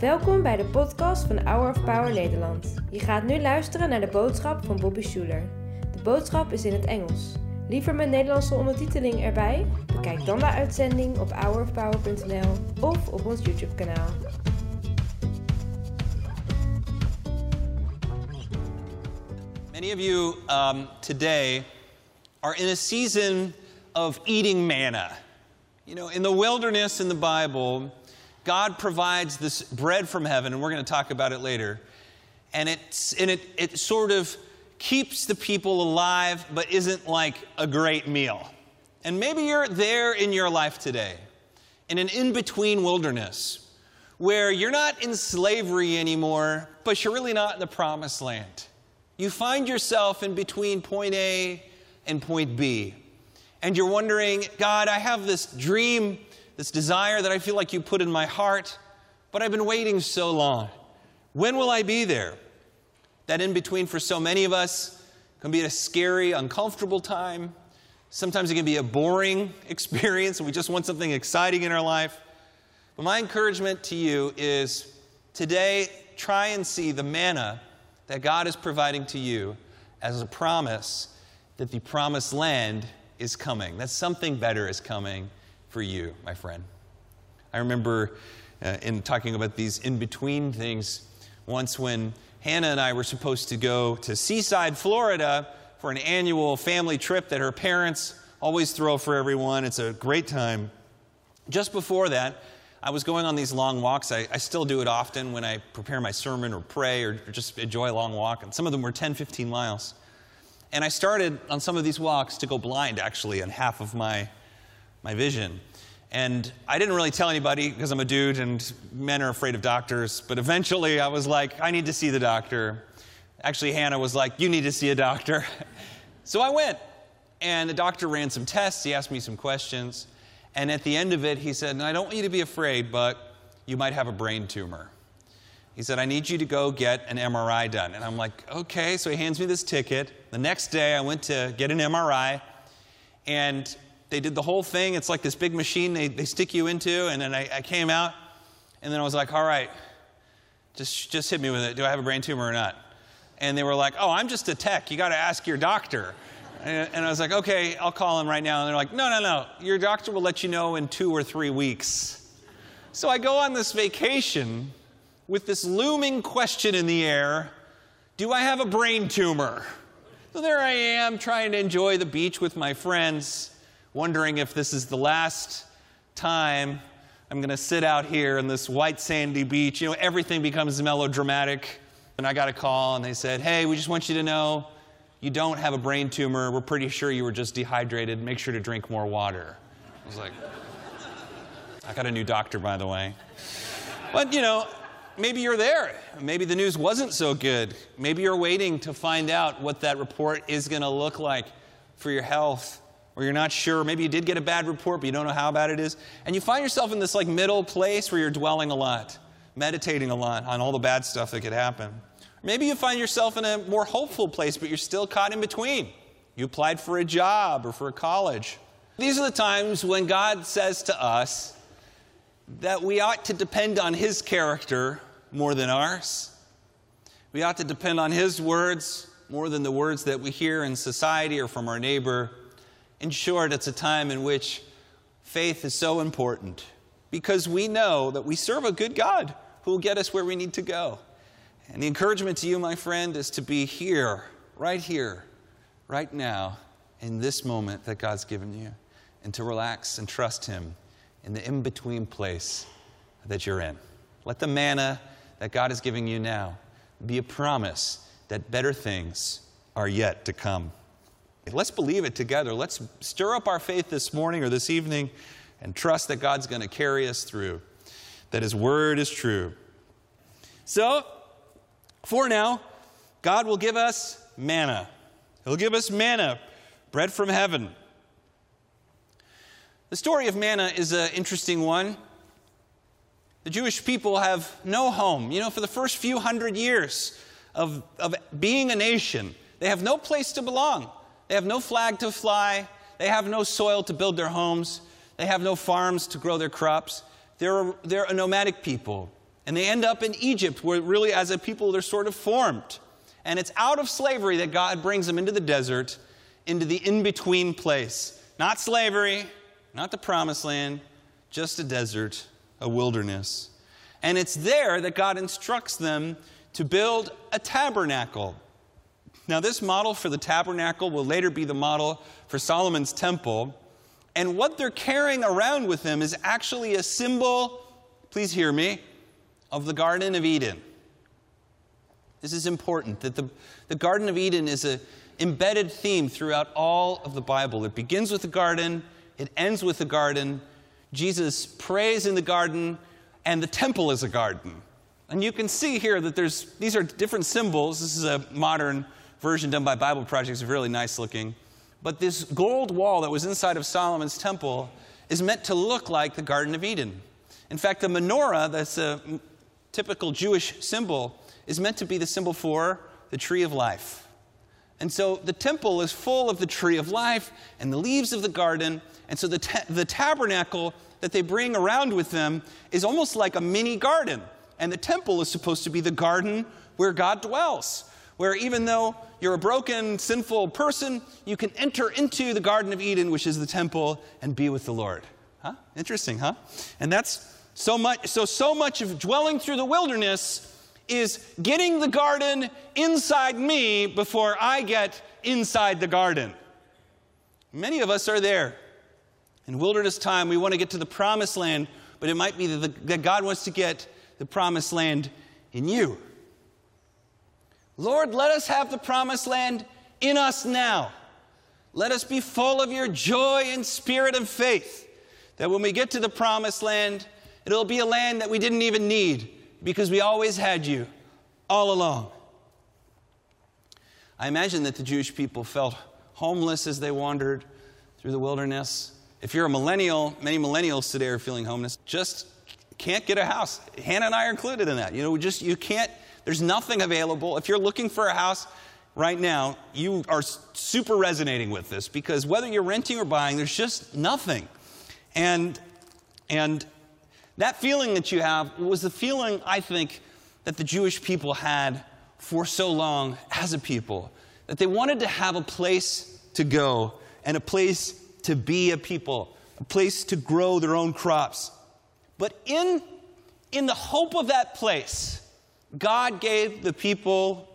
Welkom bij de podcast van Hour of Power Nederland. Je gaat nu luisteren naar de boodschap van Bobby Schuler. De boodschap is in het Engels. Liever met Nederlandse ondertiteling erbij? Bekijk dan de uitzending op hourofpower.nl of op ons YouTube kanaal. Many of you um, today are in a season of eating manna. You know, in the wilderness in the Bible, God provides this bread from heaven, and we're going to talk about it later. And, it's, and it, it sort of keeps the people alive, but isn't like a great meal. And maybe you're there in your life today, in an in between wilderness, where you're not in slavery anymore, but you're really not in the promised land. You find yourself in between point A and point B. And you're wondering, God, I have this dream, this desire that I feel like you put in my heart, but I've been waiting so long. When will I be there? That in between for so many of us can be a scary, uncomfortable time. Sometimes it can be a boring experience and we just want something exciting in our life. But my encouragement to you is today, try and see the manna that God is providing to you as a promise that the promised land is coming, that something better is coming for you, my friend. I remember uh, in talking about these in between things, once when Hannah and I were supposed to go to Seaside, Florida for an annual family trip that her parents always throw for everyone. It's a great time. Just before that, I was going on these long walks. I, I, still do it often when I prepare my sermon or pray or, or just enjoy a long walk. And some of them were 10, 15 miles. And I started on some of these walks to go blind, actually, in half of my, my vision. And I didn't really tell anybody because I'm a dude and men are afraid of doctors. But eventually I was like, I need to see the doctor. Actually, Hannah was like, You need to see a doctor. so I went. And the doctor ran some tests. He asked me some questions. And at the end of it, he said, I don't want you to be afraid, but you might have a brain tumor. He said, I need you to go get an MRI done. And I'm like, okay. So he hands me this ticket. The next day, I went to get an MRI, and they did the whole thing. It's like this big machine they, they stick you into. And then I, I came out, and then I was like, all right, just, just hit me with it. Do I have a brain tumor or not? And they were like, oh, I'm just a tech. You got to ask your doctor. And I was like, okay, I'll call him right now. And they're like, no, no, no. Your doctor will let you know in two or three weeks. So I go on this vacation with this looming question in the air Do I have a brain tumor? So there I am trying to enjoy the beach with my friends, wondering if this is the last time I'm going to sit out here in this white sandy beach. You know, everything becomes melodramatic. And I got a call and they said, hey, we just want you to know you don't have a brain tumor. We're pretty sure you were just dehydrated. Make sure to drink more water. I was like, I got a new doctor, by the way. But, you know, maybe you're there. Maybe the news wasn't so good. Maybe you're waiting to find out what that report is going to look like for your health. Or you're not sure. Maybe you did get a bad report, but you don't know how bad it is. And you find yourself in this like middle place where you're dwelling a lot, meditating a lot on all the bad stuff that could happen. Maybe you find yourself in a more hopeful place, but you're still caught in between. You applied for a job or for a college. These are the times when God says to us that we ought to depend on His character more than ours. We ought to depend on His words more than the words that we hear in society or from our neighbor. In short, it's a time in which faith is so important because we know that we serve a good God who will get us where we need to go. And the encouragement to you, my friend, is to be here, right here, right now, in this moment that God's given you, and to relax and trust Him in the in between place that you're in. Let the manna that God is giving you now be a promise that better things are yet to come. Let's believe it together. Let's stir up our faith this morning or this evening and trust that God's going to carry us through, that His word is true. So, for now, God will give us manna. He'll give us manna, bread from heaven. The story of manna is an interesting one. The Jewish people have no home. You know, for the first few hundred years of, of being a nation, they have no place to belong. They have no flag to fly. They have no soil to build their homes. They have no farms to grow their crops. they're, they're a nomadic people. And they end up in Egypt, where really, as a people, they're sort of formed. And it's out of slavery that God brings them into the desert, into the in between place. Not slavery, not the promised land, just a desert, a wilderness. And it's there that God instructs them to build a tabernacle. Now, this model for the tabernacle will later be the model for Solomon's temple. And what they're carrying around with them is actually a symbol, please hear me, of the Garden of Eden. This is important that the, the Garden of Eden is an embedded theme throughout all of the Bible. It begins with the garden, it ends with the garden. Jesus prays in the garden, and the temple is a garden. And you can see here that there's, these are different symbols. This is a modern version done by Bible Project, it's really nice looking. But this gold wall that was inside of Solomon's temple is meant to look like the Garden of Eden. In fact, the menorah, that's a typical Jewish symbol, is meant to be the symbol for the tree of life. And so the temple is full of the tree of life and the leaves of the garden. And so the, ta- the tabernacle that they bring around with them is almost like a mini garden. And the temple is supposed to be the garden where God dwells, where even though you're a broken, sinful person, you can enter into the Garden of Eden, which is the temple, and be with the Lord. Huh? Interesting, huh? And that's so much, so, so much of dwelling through the wilderness is getting the garden inside me before I get inside the garden. Many of us are there. In wilderness time, we want to get to the promised land, but it might be that, the, that God wants to get the promised land in you. Lord, let us have the promised land in us now. Let us be full of your joy and spirit and faith, that when we get to the promised land, it'll be a land that we didn't even need because we always had you all along. I imagine that the Jewish people felt homeless as they wandered through the wilderness. If you're a millennial, many millennials today are feeling homeless, just can't get a house. Hannah and I are included in that. You know, just you can't, there's nothing available. If you're looking for a house right now, you are super resonating with this because whether you're renting or buying, there's just nothing. And and that feeling that you have was the feeling, I think, that the Jewish people had for so long as a people. That they wanted to have a place to go and a place to be a people, a place to grow their own crops. But in, in the hope of that place, God gave the people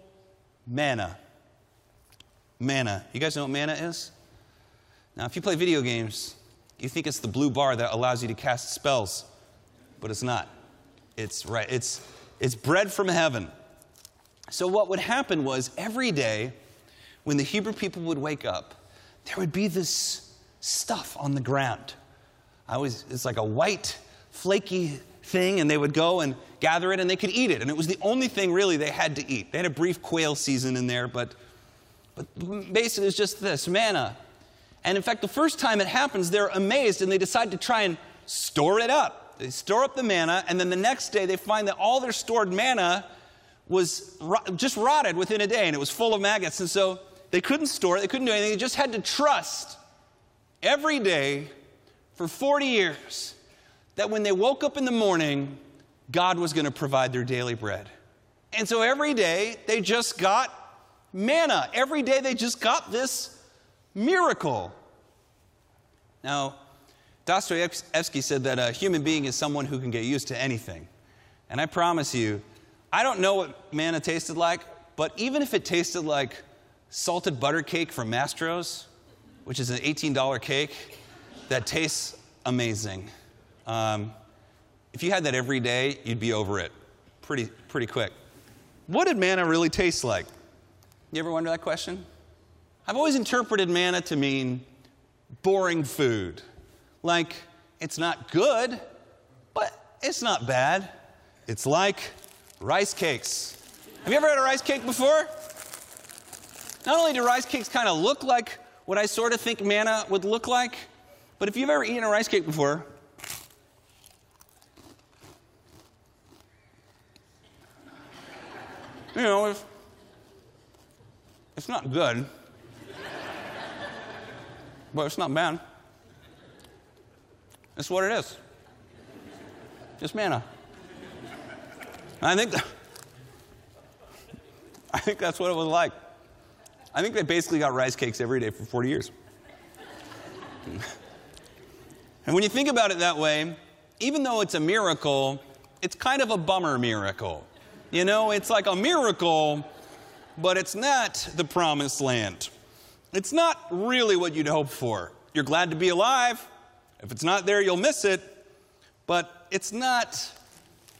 manna. Manna. You guys know what manna is? Now, if you play video games, you think it's the blue bar that allows you to cast spells but it's not. It's right. It's it's bread from heaven. So what would happen was every day when the Hebrew people would wake up, there would be this stuff on the ground. I was it's like a white flaky thing and they would go and gather it and they could eat it and it was the only thing really they had to eat. They had a brief quail season in there, but but basically it's just this manna. And in fact, the first time it happens, they're amazed and they decide to try and store it up. They store up the manna, and then the next day they find that all their stored manna was just rotted within a day and it was full of maggots. And so they couldn't store it, they couldn't do anything. They just had to trust every day for 40 years that when they woke up in the morning, God was going to provide their daily bread. And so every day they just got manna. Every day they just got this miracle. Now, Dostoevsky said that a human being is someone who can get used to anything. And I promise you, I don't know what manna tasted like, but even if it tasted like salted butter cake from Mastro's, which is an $18 cake that tastes amazing, um, if you had that every day, you'd be over it pretty, pretty quick. What did manna really taste like? You ever wonder that question? I've always interpreted manna to mean boring food like it's not good, but it's not bad. It's like rice cakes. Have you ever had a rice cake before? Not only do rice cakes kind of look like what I sort of think manna would look like, but if you've ever eaten a rice cake before, you know, if it's not good, but it's not bad. That's what it is. just manna. I think, I think that's what it was like. I think they basically got rice cakes every day for 40 years. and when you think about it that way, even though it's a miracle, it's kind of a bummer miracle. You know, it's like a miracle, but it's not the promised land. It's not really what you'd hope for. You're glad to be alive. If it's not there, you'll miss it. But it's not,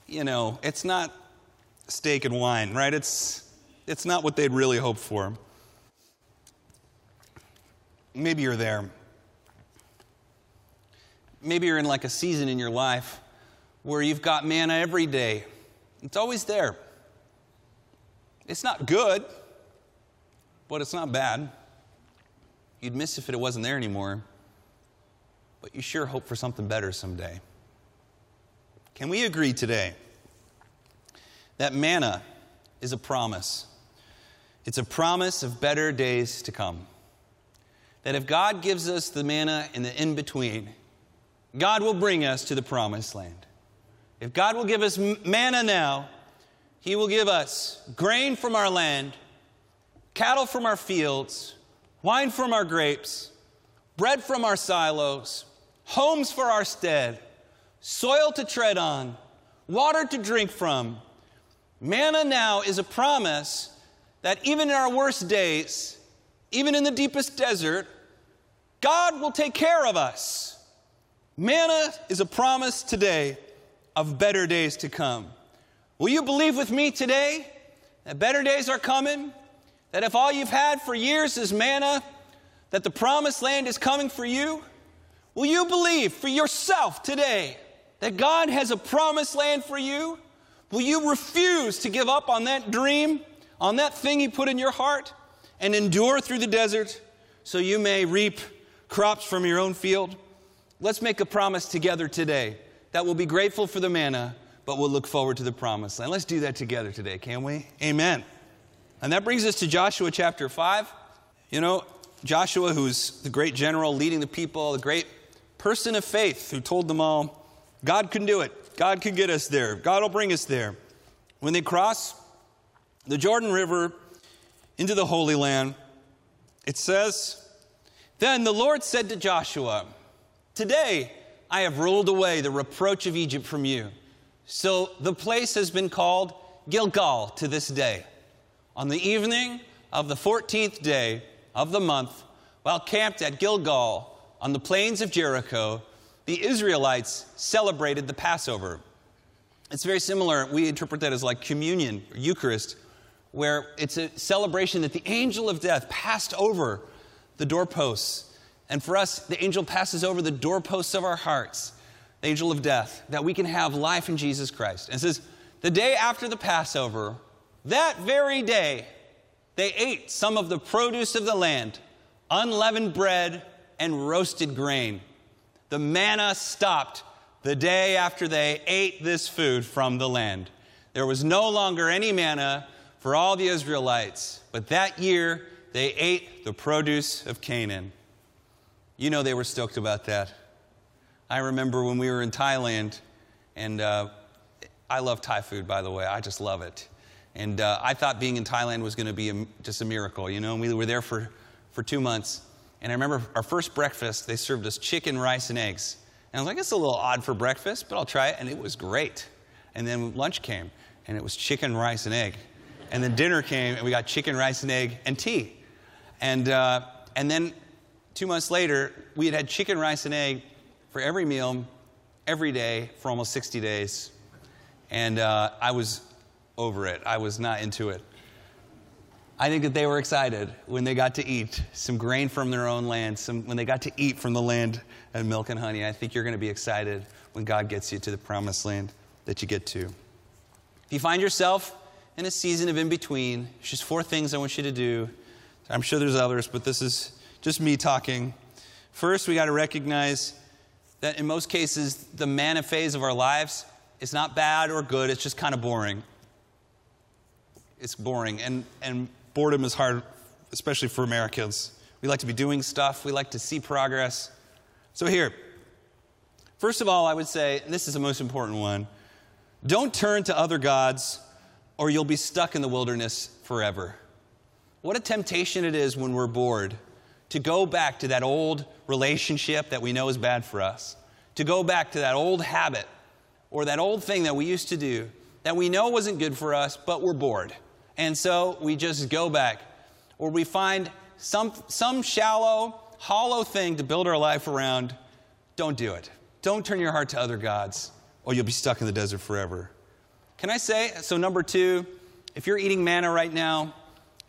you know, it's not steak and wine, right? It's, it's not what they'd really hope for. Maybe you're there. Maybe you're in like a season in your life where you've got manna every day. It's always there. It's not good, but it's not bad. You'd miss if it wasn't there anymore, but you sure hope for something better someday. Can we agree today that manna is a promise? It's a promise of better days to come. That if God gives us the manna in the in between, God will bring us to the promised land. If God will give us manna now, He will give us grain from our land, cattle from our fields, wine from our grapes, bread from our silos, homes for our stead, soil to tread on, water to drink from. Manna now is a promise that even in our worst days, even in the deepest desert, God will take care of us. Manna is a promise today of better days to come. Will you believe with me today that better days are coming? That if all you've had for years is manna, that the promised land is coming for you? Will you believe for yourself today that God has a promised land for you? Will you refuse to give up on that dream, on that thing He put in your heart, and endure through the desert so you may reap crops from your own field? Let's make a promise together today that we'll be grateful for the manna, but we'll look forward to the promised land. Let's do that together today, can we? Amen. And that brings us to Joshua chapter 5. You know, Joshua, who's the great general leading the people, the great person of faith who told them all, God can do it. God can get us there. God will bring us there. When they cross the Jordan River into the Holy Land, it says, Then the Lord said to Joshua, Today I have ruled away the reproach of Egypt from you. So the place has been called Gilgal to this day. On the evening of the 14th day of the month, while camped at Gilgal on the plains of Jericho, the Israelites celebrated the Passover. It's very similar. We interpret that as like communion or Eucharist, where it's a celebration that the angel of death passed over the doorposts and for us, the angel passes over the doorposts of our hearts, the angel of death, that we can have life in Jesus Christ. And says, the day after the Passover, that very day, they ate some of the produce of the land, unleavened bread and roasted grain. The manna stopped the day after they ate this food from the land. There was no longer any manna for all the Israelites, but that year they ate the produce of Canaan. You know they were stoked about that. I remember when we were in Thailand, and uh, I love Thai food, by the way. I just love it. And uh, I thought being in Thailand was going to be a, just a miracle, you know. And we were there for, for two months. And I remember our first breakfast, they served us chicken, rice, and eggs. And I was like, it's a little odd for breakfast, but I'll try it. And it was great. And then lunch came, and it was chicken, rice, and egg. And then dinner came, and we got chicken, rice, and egg, and tea. And, uh, and then Two months later, we had had chicken, rice, and egg for every meal, every day for almost 60 days. And uh, I was over it. I was not into it. I think that they were excited when they got to eat some grain from their own land, some, when they got to eat from the land of milk and honey. I think you're going to be excited when God gets you to the promised land that you get to. If you find yourself in a season of in between, just four things I want you to do. I'm sure there's others, but this is just me talking. First, we got to recognize that in most cases, the manna phase of our lives is not bad or good, it's just kind of boring. It's boring, and, and boredom is hard, especially for Americans. We like to be doing stuff, we like to see progress. So, here, First of all, I would say, and this is the most important one don't turn to other gods or you'll be stuck in the wilderness forever. What a temptation it is when we're bored to go back to that old relationship that we know is bad for us, to go back to that old habit or that old thing that we used to do that we know wasn't good for us, but we're bored. And so we just go back. Or we find some, some shallow, hollow thing to build our life around. Don't do it. Don't turn your heart to other gods, or you'll be stuck in the desert forever. Can I say, so number two, if you're eating manna right now,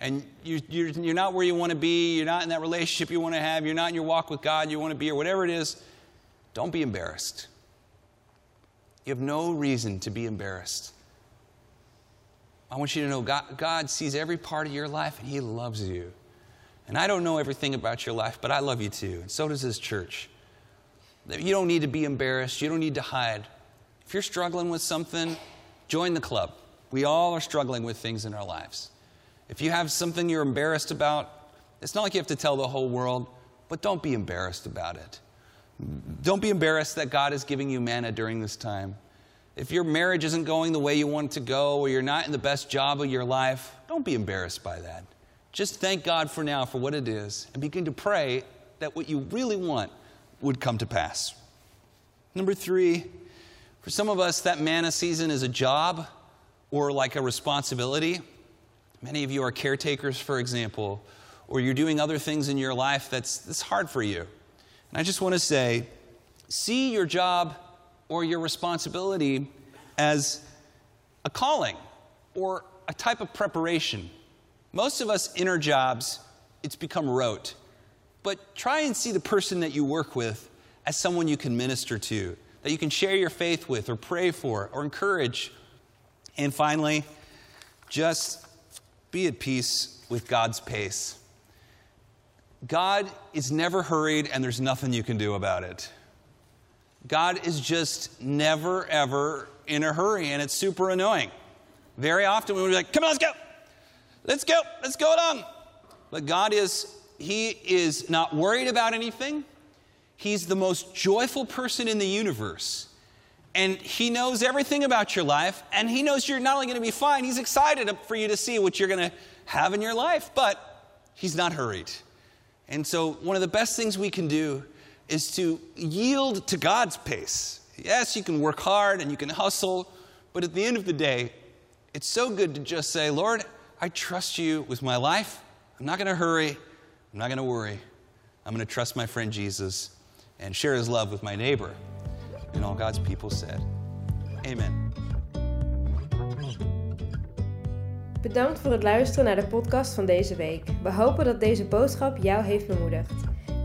and you, you're, you're not where you want to be, you're not in that relationship you want to have, you're not in your walk with God you want to be, or whatever it is, don't be embarrassed. You have no reason to be embarrassed. I want you to know God, God, sees every part of your life and He loves you. And I don't know everything about your life, but I love you too. And so does His church. You don't need to be embarrassed, you don't need to hide. If you're struggling with something, join the club. We all are struggling with things in our lives. If you have something you're embarrassed about, it's not like you have to tell the whole world, but don't be embarrassed about it. Don't be embarrassed that God is giving you manna during this time. If your marriage isn't going the way you want it to go, or you're not in the best job of your life, don't be embarrassed by that. Just thank God for now for what it is and begin to pray that what you really want would come to pass. Number three, for some of us, that manna season is a job or like a responsibility. Many of you are caretakers, for example, or you're doing other things in your life that's, that's hard for you. And I just want to say see your job or your responsibility as a calling or a type of preparation. Most of us in our jobs, it's become rote. But try and see the person that you work with as someone you can minister to, that you can share your faith with, or pray for, or encourage. And finally, just be at peace with God's pace. God is never hurried, and there's nothing you can do about it. God is just never, ever in a hurry, and it's super annoying. Very often we would be like, come on, let's go. Let's go. Let's go on. But God is, He is not worried about anything. He's the most joyful person in the universe. And He knows everything about your life, and He knows you're not only going to be fine, He's excited for you to see what you're going to have in your life, but He's not hurried. And so, one of the best things we can do is to yield to God's pace. Yes, you can work hard and you can hustle, but at the end of the day, it's so good to just say, Lord, I trust you with my life. I'm not going to hurry. I'm not going to worry. I'm going to trust my friend Jesus and share his love with my neighbor. And all God's people said, Amen. Bedankt voor het luisteren naar de podcast van deze week. We hopen dat deze boodschap jou heeft bemoedigd.